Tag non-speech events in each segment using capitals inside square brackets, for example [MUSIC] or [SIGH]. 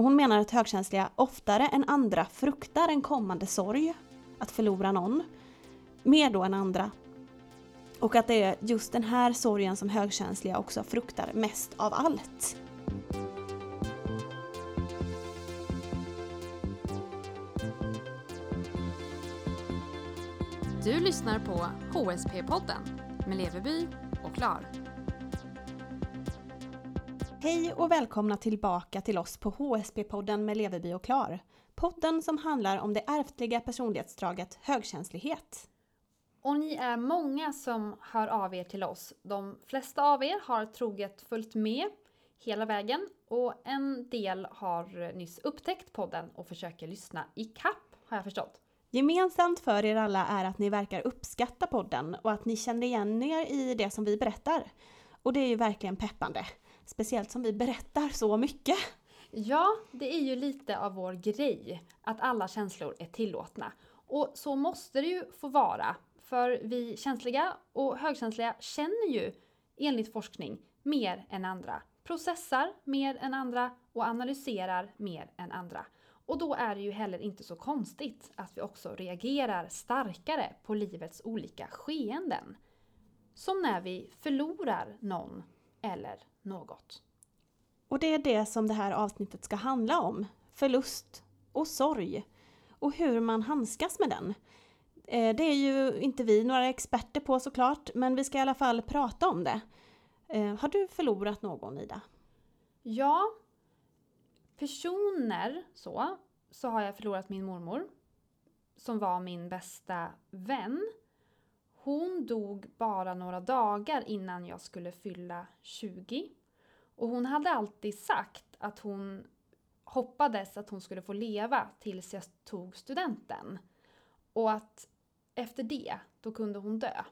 Och hon menar att högkänsliga oftare än andra fruktar en kommande sorg, att förlora någon, mer då än andra. Och att det är just den här sorgen som högkänsliga också fruktar mest av allt. Du lyssnar på HSP-podden med Leveby och Klar. Hej och välkomna tillbaka till oss på HSP-podden med Leveby och Klar. Podden som handlar om det ärftliga personlighetsdraget högkänslighet. Och ni är många som hör av er till oss. De flesta av er har troget följt med hela vägen och en del har nyss upptäckt podden och försöker lyssna i kapp har jag förstått. Gemensamt för er alla är att ni verkar uppskatta podden och att ni känner igen er i det som vi berättar. Och det är ju verkligen peppande. Speciellt som vi berättar så mycket. Ja, det är ju lite av vår grej att alla känslor är tillåtna. Och så måste det ju få vara. För vi känsliga och högkänsliga känner ju, enligt forskning, mer än andra. Processar mer än andra och analyserar mer än andra. Och då är det ju heller inte så konstigt att vi också reagerar starkare på livets olika skeenden. Som när vi förlorar någon eller något. Och det är det som det här avsnittet ska handla om. Förlust och sorg. Och hur man handskas med den. Eh, det är ju inte vi några experter på såklart, men vi ska i alla fall prata om det. Eh, har du förlorat någon, Ida? Ja, personer så, så har jag förlorat min mormor. Som var min bästa vän. Hon dog bara några dagar innan jag skulle fylla 20. Och hon hade alltid sagt att hon hoppades att hon skulle få leva tills jag tog studenten. Och att efter det, då kunde hon dö.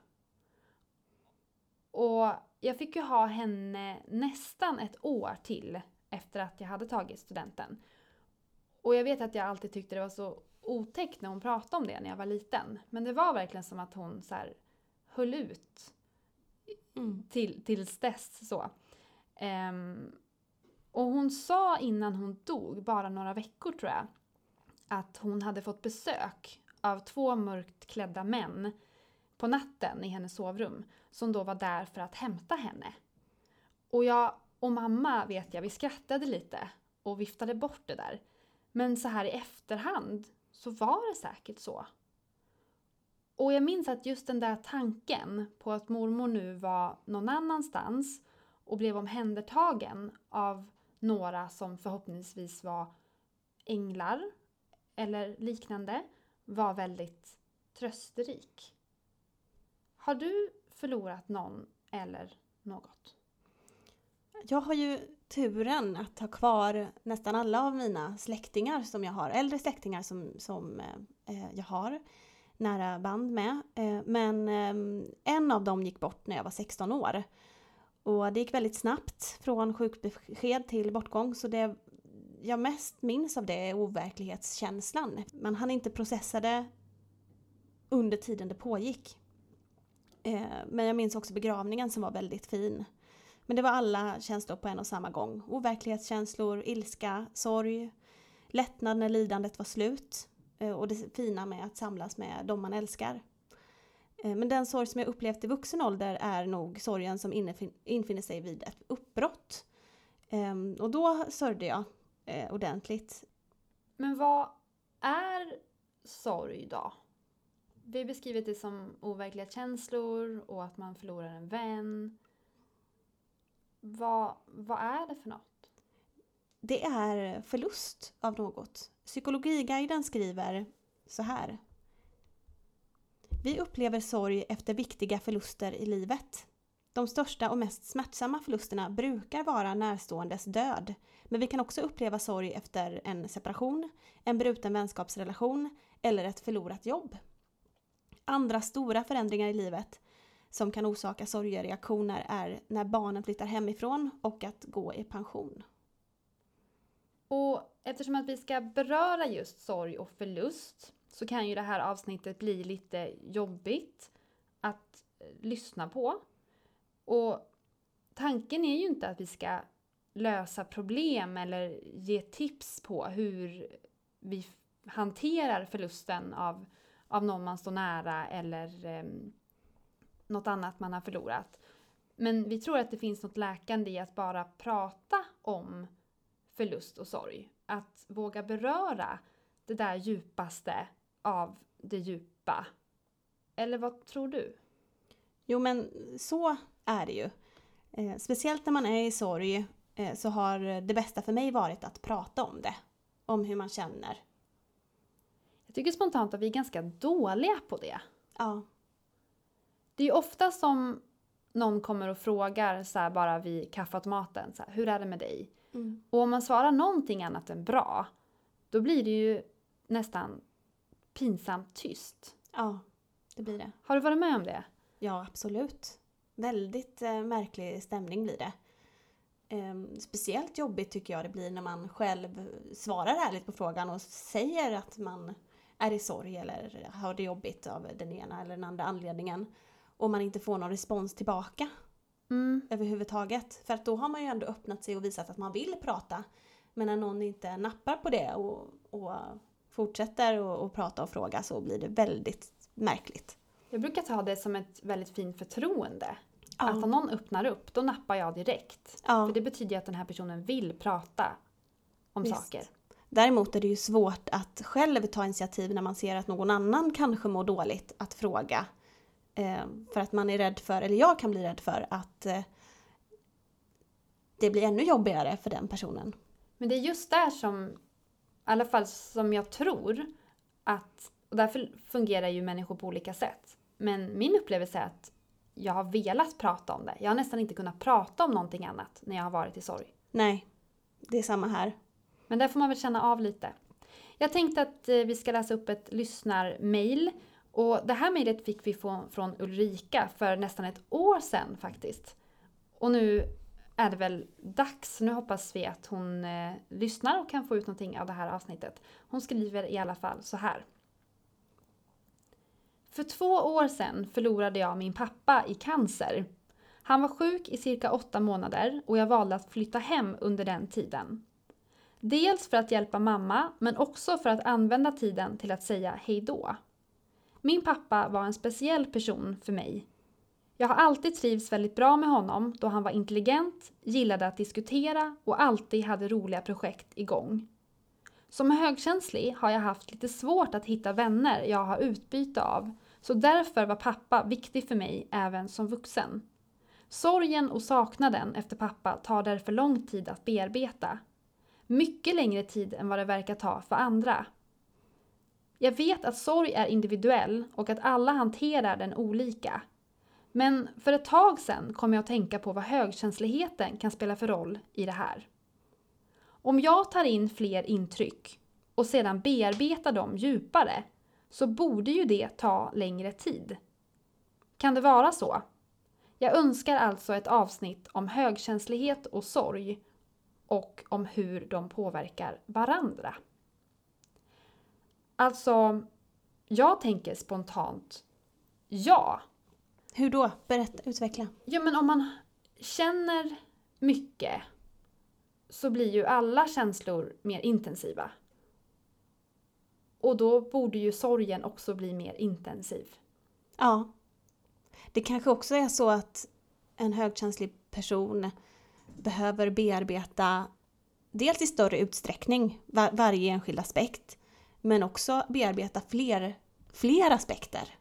Och jag fick ju ha henne nästan ett år till efter att jag hade tagit studenten. Och jag vet att jag alltid tyckte det var så otäckt när hon pratade om det när jag var liten. Men det var verkligen som att hon så här höll ut mm. till, tills dess. Så. Um, och hon sa innan hon dog, bara några veckor tror jag, att hon hade fått besök av två mörkt klädda män på natten i hennes sovrum som då var där för att hämta henne. Och jag och mamma vet jag, vi skrattade lite och viftade bort det där. Men så här i efterhand så var det säkert så. Och jag minns att just den där tanken på att mormor nu var någon annanstans och blev omhändertagen av några som förhoppningsvis var änglar eller liknande var väldigt trösterik. Har du förlorat någon eller något? Jag har ju turen att ha kvar nästan alla av mina släktingar som jag har, äldre släktingar som, som eh, eh jag har nära band med. Eh, men eh, en av dem gick bort när jag var 16 år. Och det gick väldigt snabbt från sjukbesked till bortgång så det jag mest minns av det är overklighetskänslan. Man hann inte processa det under tiden det pågick. Eh, men jag minns också begravningen som var väldigt fin. Men det var alla känslor på en och samma gång. Overklighetskänslor, ilska, sorg, lättnad när lidandet var slut eh, och det fina med att samlas med de man älskar. Eh, men den sorg som jag upplevt i vuxen ålder är nog sorgen som infinner sig vid ett uppbrott. Ehm, och då sörjde jag eh, ordentligt. Men vad är sorg då? Vi har beskrivit det som overkliga känslor och att man förlorar en vän. Vad, vad är det för något? Det är förlust av något. Psykologiguiden skriver så här. Vi upplever sorg efter viktiga förluster i livet. De största och mest smärtsamma förlusterna brukar vara närståendes död, men vi kan också uppleva sorg efter en separation, en bruten vänskapsrelation eller ett förlorat jobb. Andra stora förändringar i livet som kan orsaka sorgereaktioner är när barnen flyttar hemifrån och att gå i pension. Och eftersom att vi ska beröra just sorg och förlust så kan ju det här avsnittet bli lite jobbigt att eh, lyssna på. Och tanken är ju inte att vi ska lösa problem eller ge tips på hur vi hanterar förlusten av, av någon man står nära eller eh, något annat man har förlorat. Men vi tror att det finns något läkande i att bara prata om förlust och sorg. Att våga beröra det där djupaste av det djupa. Eller vad tror du? Jo men så är det ju. Eh, speciellt när man är i sorg eh, så har det bästa för mig varit att prata om det. Om hur man känner. Jag tycker spontant att vi är ganska dåliga på det. Ja. Det är ju ofta som någon kommer och frågar så bara vid kaffeautomaten, så här, hur är det med dig? Mm. Och om man svarar någonting annat än bra, då blir det ju nästan pinsamt tyst. Ja, det blir det. Har du varit med om det? Ja, absolut. Väldigt eh, märklig stämning blir det. Ehm, speciellt jobbigt tycker jag det blir när man själv svarar ärligt på frågan och säger att man är i sorg eller har det jobbigt av den ena eller den andra anledningen. Och man inte får någon respons tillbaka Mm. överhuvudtaget. För att då har man ju ändå öppnat sig och visat att man vill prata. Men när någon inte nappar på det och, och fortsätter och, och prata och fråga så blir det väldigt märkligt. Jag brukar ta det som ett väldigt fint förtroende. Ja. Att om någon öppnar upp, då nappar jag direkt. Ja. För det betyder ju att den här personen vill prata om Visst. saker. Däremot är det ju svårt att själv ta initiativ när man ser att någon annan kanske mår dåligt att fråga. Eh, för att man är rädd för, eller jag kan bli rädd för att eh, det blir ännu jobbigare för den personen. Men det är just där som, i alla fall som jag tror, att, och därför fungerar ju människor på olika sätt. Men min upplevelse är att jag har velat prata om det. Jag har nästan inte kunnat prata om någonting annat när jag har varit i sorg. Nej, det är samma här. Men där får man väl känna av lite. Jag tänkte att eh, vi ska läsa upp ett lyssnarmail. Och det här mejlet fick vi från, från Ulrika för nästan ett år sedan faktiskt. Och nu är det väl dags. Nu hoppas vi att hon eh, lyssnar och kan få ut någonting av det här avsnittet. Hon skriver i alla fall så här. För två år sedan förlorade jag min pappa i cancer. Han var sjuk i cirka åtta månader och jag valde att flytta hem under den tiden. Dels för att hjälpa mamma, men också för att använda tiden till att säga hejdå. Min pappa var en speciell person för mig. Jag har alltid trivts väldigt bra med honom då han var intelligent, gillade att diskutera och alltid hade roliga projekt igång. Som högkänslig har jag haft lite svårt att hitta vänner jag har utbyte av, så därför var pappa viktig för mig även som vuxen. Sorgen och saknaden efter pappa tar därför lång tid att bearbeta. Mycket längre tid än vad det verkar ta för andra. Jag vet att sorg är individuell och att alla hanterar den olika. Men för ett tag sedan kom jag att tänka på vad högkänsligheten kan spela för roll i det här. Om jag tar in fler intryck och sedan bearbetar dem djupare så borde ju det ta längre tid. Kan det vara så? Jag önskar alltså ett avsnitt om högkänslighet och sorg och om hur de påverkar varandra. Alltså, jag tänker spontant ja. Hur då? Berätta, utveckla. Ja, men om man känner mycket så blir ju alla känslor mer intensiva. Och då borde ju sorgen också bli mer intensiv. Ja. Det kanske också är så att en högkänslig person behöver bearbeta dels i större utsträckning var, varje enskild aspekt men också bearbeta fler, fler aspekter.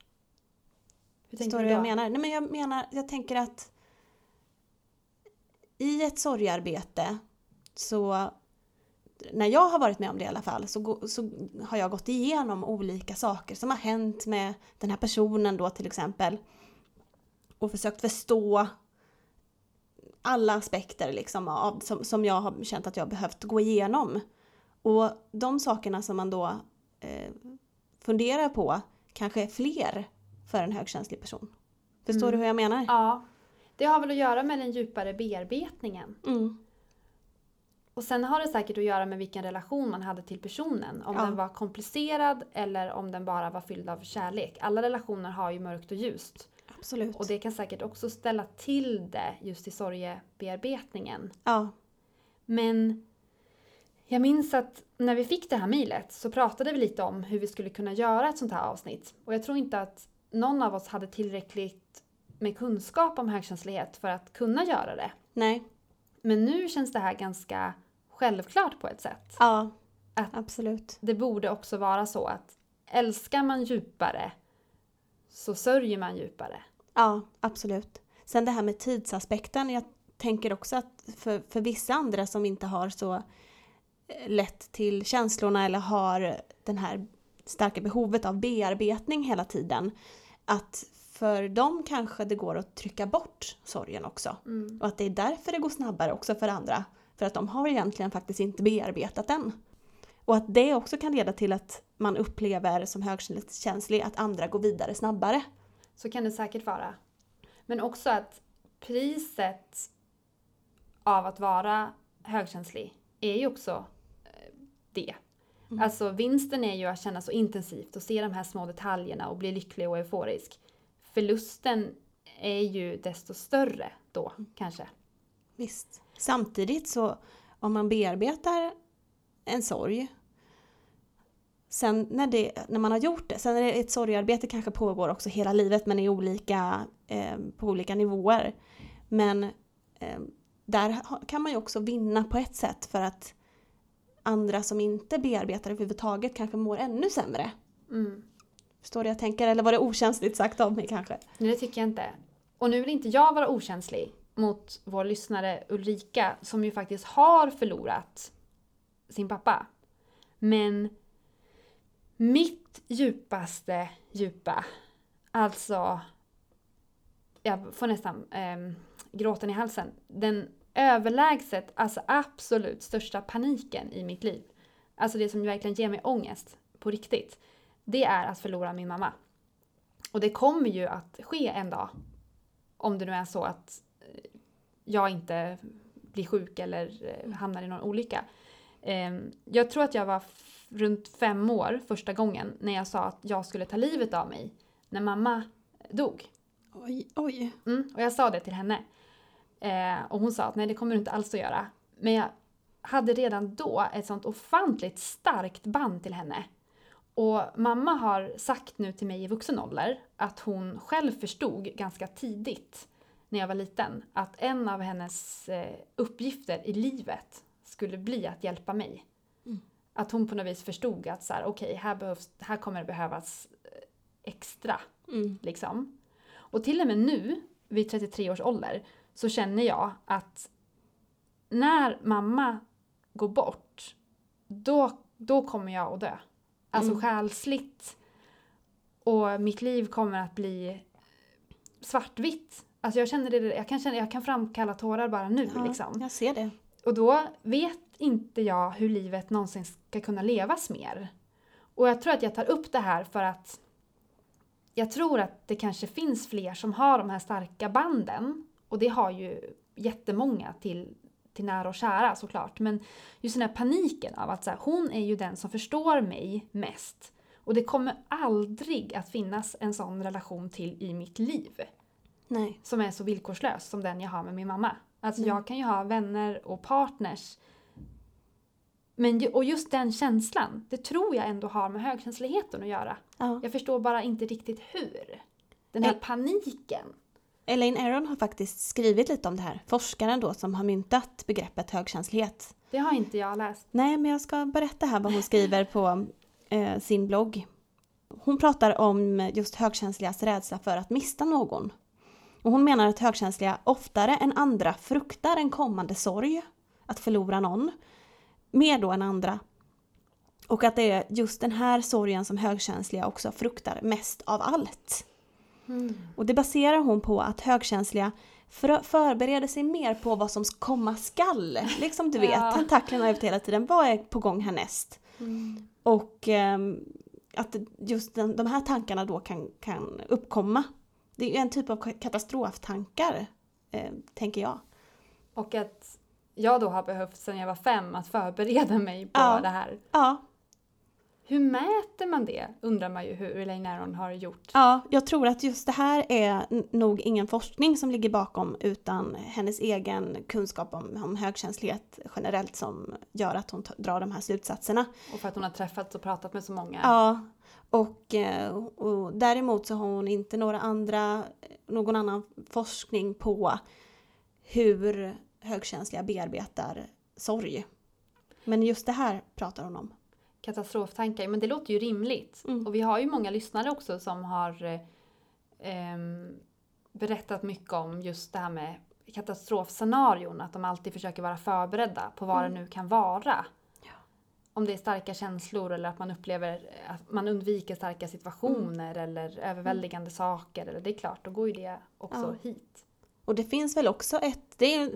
Hur Förstår du vad jag menar? Nej, men jag menar, jag tänker att i ett sorgarbete så när jag har varit med om det i alla fall så, så har jag gått igenom olika saker som har hänt med den här personen då till exempel. Och försökt förstå alla aspekter liksom av, som, som jag har känt att jag har behövt gå igenom. Och de sakerna som man då eh, funderar på kanske fler för en högkänslig person. Förstår Mm. du hur jag menar? Ja. Det har väl att göra med den djupare bearbetningen. Mm. Och sen har det säkert att göra med vilken relation man hade till personen. Om Ja. den var komplicerad eller om den bara var fylld av kärlek. Alla relationer har ju mörkt och ljust. Absolut. Och det kan säkert också ställa till det just i sorgebearbetningen. Ja. Men jag minns att när vi fick det här mejlet så pratade vi lite om hur vi skulle kunna göra ett sånt här avsnitt. Och jag tror inte att någon av oss hade tillräckligt med kunskap om högkänslighet för att kunna göra det. Nej. Men nu känns det här ganska självklart på ett sätt. Ja, Att- absolut. Det borde också vara så att älskar man djupare så sörjer man djupare. Ja, absolut. Sen det här med tidsaspekten. Jag tänker också att för, för vissa andra som inte har så lätt till känslorna eller har den här starka behovet av bearbetning hela tiden. Att för dem kanske det går att trycka bort sorgen också. Och att det är därför det går snabbare också för andra. För att de har egentligen faktiskt inte bearbetat den. Och att det också kan leda till att man upplever som högkänslig att andra går vidare snabbare. Så kan det säkert vara. Men också att priset av att vara högkänslig är ju också det. Mm. Alltså vinsten är ju att känna så intensivt och se de här små detaljerna och bli lycklig och euforisk. Förlusten är ju desto större då kanske. Visst. Samtidigt så om man bearbetar en sorg Sen när, det, när man har gjort det, sen är det ett sorgarbete kanske pågår också hela livet men i olika, eh, på olika nivåer. Men eh, där kan man ju också vinna på ett sätt för att andra som inte bearbetar överhuvudtaget kanske mår ännu sämre. Mm. Förstår du jag tänker? Eller var det okänsligt sagt av mig kanske? Nej, det tycker jag inte. Och nu vill inte jag vara okänslig mot vår lyssnare Ulrika som ju faktiskt har förlorat sin pappa. Men mitt djupaste djupa, alltså jag får nästan eh, gråten i halsen. Den överlägset, alltså absolut största paniken i mitt liv. Alltså det som verkligen ger mig ångest på riktigt. Det är att förlora min mamma. Och det kommer ju att ske en dag. Om det nu är så att eh, jag inte blir sjuk eller eh, hamnar i någon olycka. Ehm, Jag tror att jag var runt fem år första gången när jag sa att jag skulle ta livet av mig när mamma dog. Oj, oj. Mm, och jag sa det till henne. Eh, och hon sa att nej det kommer du inte alls att göra. Men jag hade redan då ett sånt ofantligt starkt band till henne. Och mamma har sagt nu till mig i vuxen ålder att hon själv förstod ganska tidigt när jag var liten att en av hennes eh, uppgifter i livet skulle bli att hjälpa mig. Mm. Att hon på något vis förstod att så här, okej, här, behövs, här kommer det behövas eh, extra Mm. liksom. Och till och med nu, vid 33 års ålder, så känner jag att när mamma går bort, då, då kommer jag att dö. Alltså Mm. själsligt. Och mitt liv kommer att bli svartvitt. Alltså jag känner det, jag kan, känna, jag kan framkalla tårar bara nu Ja, liksom. Jag ser det. Och då vet inte jag hur livet någonsin ska kunna levas mer. Och jag tror att jag tar upp det här för att jag tror att det kanske finns fler som har de här starka banden. Och det har ju jättemånga till, till nära och kära såklart. Men just den här paniken av att så här, hon är ju den som förstår mig mest. Och det kommer aldrig att finnas en sån relation till i mitt liv Nej. som är så villkorslös som den jag har med min mamma. Alltså Nej. jag kan ju ha vänner och partners. Men, och just den känslan, det tror jag ändå har med högkänsligheten att göra. Ja. Jag förstår bara inte riktigt hur. Den här Nej. paniken. Elaine Aron har faktiskt skrivit lite om det här. Forskaren då som har myntat begreppet högkänslighet. Det har inte jag läst. Nej, men jag ska berätta här vad hon skriver på eh, sin blogg. Hon pratar om just högkänsligas rädsla för att mista någon. Och hon menar att högkänsliga oftare än andra fruktar en kommande sorg, att förlora någon, mer då än andra. Och att det är just den här sorgen som högkänsliga också fruktar mest av allt. Och det baserar hon på att högkänsliga för, förbereder sig mer på vad som komma skall. Liksom du vet, Ja. tentaklerna ute hela tiden. Vad är på gång härnäst? Och ehm, att just den, de här tankarna då kan, kan uppkomma. Det är ju en typ av ka- katastroftankar, eh, tänker jag. Och att jag då har behövt sedan jag var fem att förbereda mig på Ja. det här. Ja, Hur mäter man det? Undrar man ju hur Elaine Aron har gjort. Ja, jag tror att just det här är nog ingen forskning som ligger bakom utan hennes egen kunskap om, om högkänslighet generellt som gör att hon drar de här slutsatserna. Och för att hon har träffats och pratat med så många. Ja, och, eh, och däremot så har hon inte några andra, någon annan forskning på hur högkänsliga bearbetar sorg. Men just det här pratar hon om. Katastroftankar, men det låter ju rimligt. Mm. Och vi har ju många lyssnare också som har eh, berättat mycket om just det här med katastrofscenarion. Att de alltid försöker vara förberedda på vad Mm. det nu kan vara. Ja. Om det är starka känslor eller att man upplever att man undviker starka situationer Mm. eller överväldigande saker. Eller det är klart, då går ju det också Ja. hit. Och det finns väl också ett, det är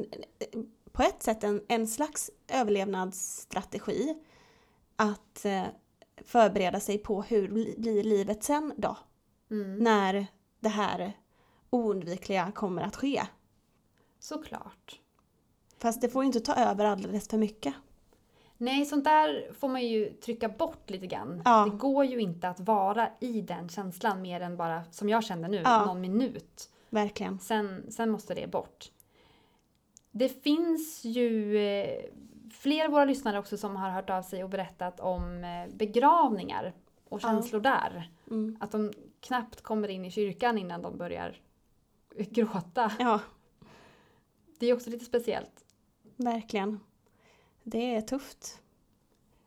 på ett sätt en, en slags överlevnadsstrategi att eh, förbereda sig på hur bli- blir livet sen då? Mm. När det här oundvikliga kommer att ske. Såklart. Fast det får ju inte ta över alldeles för mycket. Nej, sånt där får man ju trycka bort lite grann. Ja. Det går ju inte att vara i den känslan mer än bara, som jag kände nu, Ja. någon minut. Verkligen. Sen, sen måste det bort. Det finns ju eh, fler av våra lyssnare också som har hört av sig och berättat om eh, begravningar och Ja. känslor där. Mm. Att de knappt kommer in i kyrkan innan de börjar [LAUGHS] gråta. Ja, Det är också lite speciellt. verkligen. Det är tufft.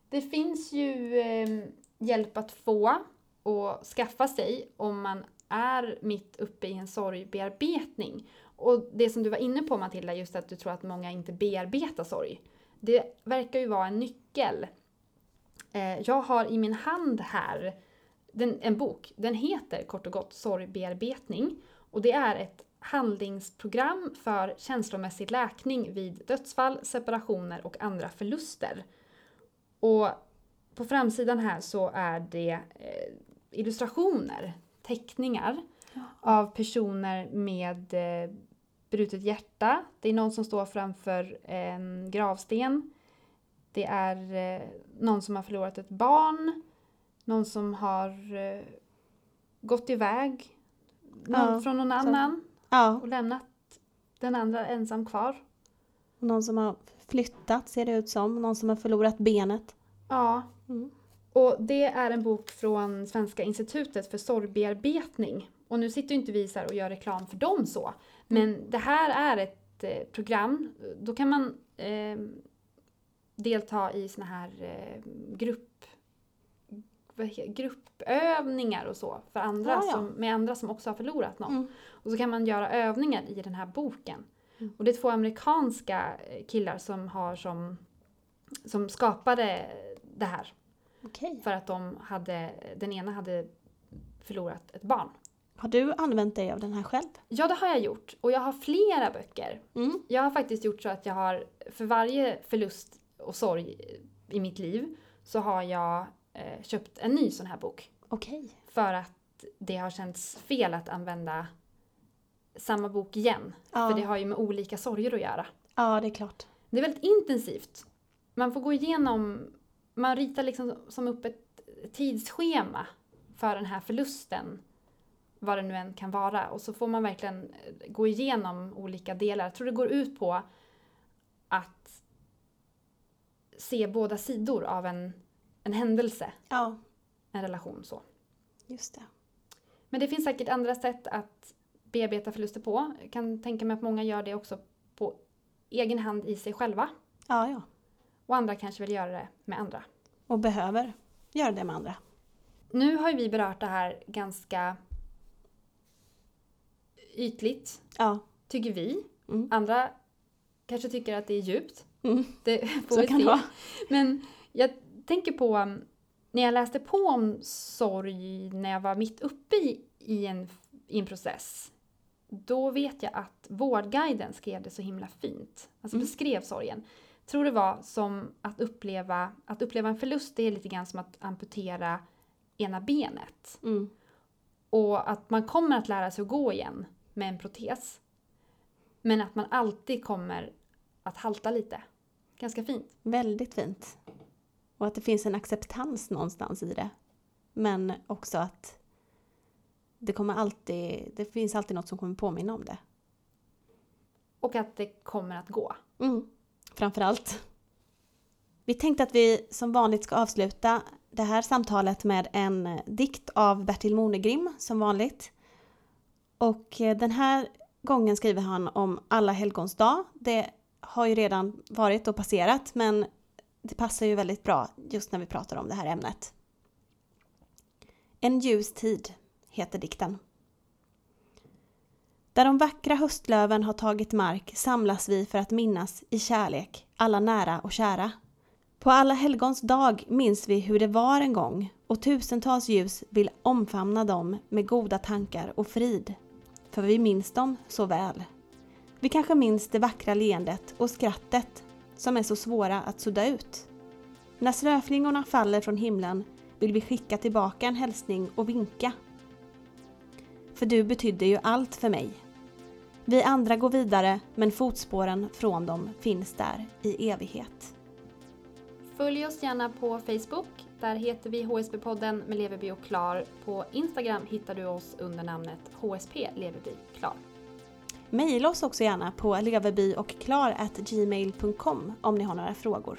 Det finns ju eh, hjälp att få och skaffa sig om man är mitt uppe i en sorgbearbetning. Och det som du var inne på Matilda, just att du tror att många inte bearbetar sorg. Det verkar ju vara en nyckel. Eh, jag har i min hand här den, en bok. Den heter kort och gott Sorgbearbetning. Och det är ett handlingsprogram för känslomässig läkning vid dödsfall, separationer och andra förluster. Och på framsidan här så är det eh, illustrationer, teckningar av personer med eh, brutet hjärta. Det är någon som står framför en gravsten. Det är eh, någon som har förlorat ett barn. Någon som har eh, gått iväg någon, Ja, från någon annan Ja, och lämnat den andra ensam kvar. någon som har flyttat ser det ut som. Någon som har förlorat benet. Ja, Mm. Och det är en bok från Svenska institutet för sorgbearbetning. Och nu sitter ju inte vi så och gör reklam för dem så. Men det här är ett eh, program. Då kan man eh, delta i såna här eh, grupp, gruppövningar och så. För andra Ja, ja. Som, med andra som också har förlorat någon. Mm. Och så kan man göra övningar i den här boken. Mm. Och det är två amerikanska eh, killar som har som, som skapade det här. Okej. För att de hade, den ena hade förlorat ett barn. Har du använt dig av den här själv? Ja, det har jag gjort. Och jag har flera böcker. Mm. Jag har faktiskt gjort så att jag har, för varje förlust och sorg i mitt liv, så har jag eh, köpt en ny sån här bok. Okej. För att det har känts fel att använda samma bok igen. Ja. För det har ju med olika sorger att göra. ja, det är klart. Det är väldigt intensivt. Man får gå igenom, man ritar liksom som upp ett tidsschema för den här förlusten. Vad det nu än kan vara. Och så får man verkligen eh, gå igenom olika delar. Jag tror det går ut på att se båda sidor av en, en händelse, Ja, en relation så. just det. Men det finns säkert andra sätt att bearbeta förluster på. Jag kan tänka mig att många gör det också på egen hand i sig själva. Ja, ja. Och andra kanske vill göra det med andra. Och behöver göra det med andra. Nu har ju vi berört det här ganska ytligt, Ja. tycker vi. Mm. Andra kanske tycker att det är djupt. Mm. Det [LAUGHS] får Så kan det vara. Men jag tänker på um, när jag läste på om sorg när jag var mitt uppe i, i, en, i en process. Då vet jag att Vårdguiden skrev det så himla fint. Alltså Mm. beskrev sorgen. Tror det var som att uppleva, att uppleva en förlust, det är lite grann som att amputera ena benet. Mm. Och att man kommer att lära sig att gå igen med en protes. Men att man alltid kommer att halta lite. Ganska fint. Väldigt fint. Och att det finns en acceptans någonstans i det. Men också att det kommer alltid, det finns alltid något som kommer påminna om det. Och att det kommer att gå. Mm, framförallt. Vi tänkte att vi som vanligt ska avsluta det här samtalet med en dikt av Bertil Monegrim som vanligt. Och eh, den här gången skriver han om alla helgons dag. Det har ju redan varit och passerat men det passar ju väldigt bra just när vi pratar om det här ämnet. En ljus tid heter dikten. Där de vackra höstlöven har tagit mark samlas vi för att minnas i kärlek alla nära och kära. På alla helgons dag minns vi hur det var en gång och tusentals ljus vill omfamna dem med goda tankar och frid. För vi minns dem så väl. Vi kanske minns det vackra leendet och skrattet som är så svåra att sudda ut. När snöflingorna faller från himlen vill vi skicka tillbaka en hälsning och vinka. För du betydde ju allt för mig. Vi andra går vidare men fotspåren från dem finns där i evighet. Följ oss gärna på Facebook. Där heter vi HSB-podden med Leverby och Klar. På Instagram hittar du oss under namnet HSP Leverby Klar. Maila oss också gärna på levarbyochklar.gmail.com om ni har några frågor.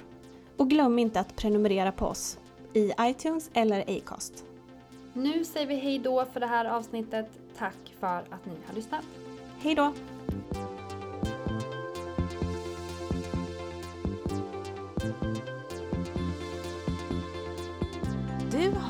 Och glöm inte att prenumerera på oss i iTunes eller Acast. Nu säger vi hej då för det här avsnittet. Tack för att ni har lyssnat. Hej då!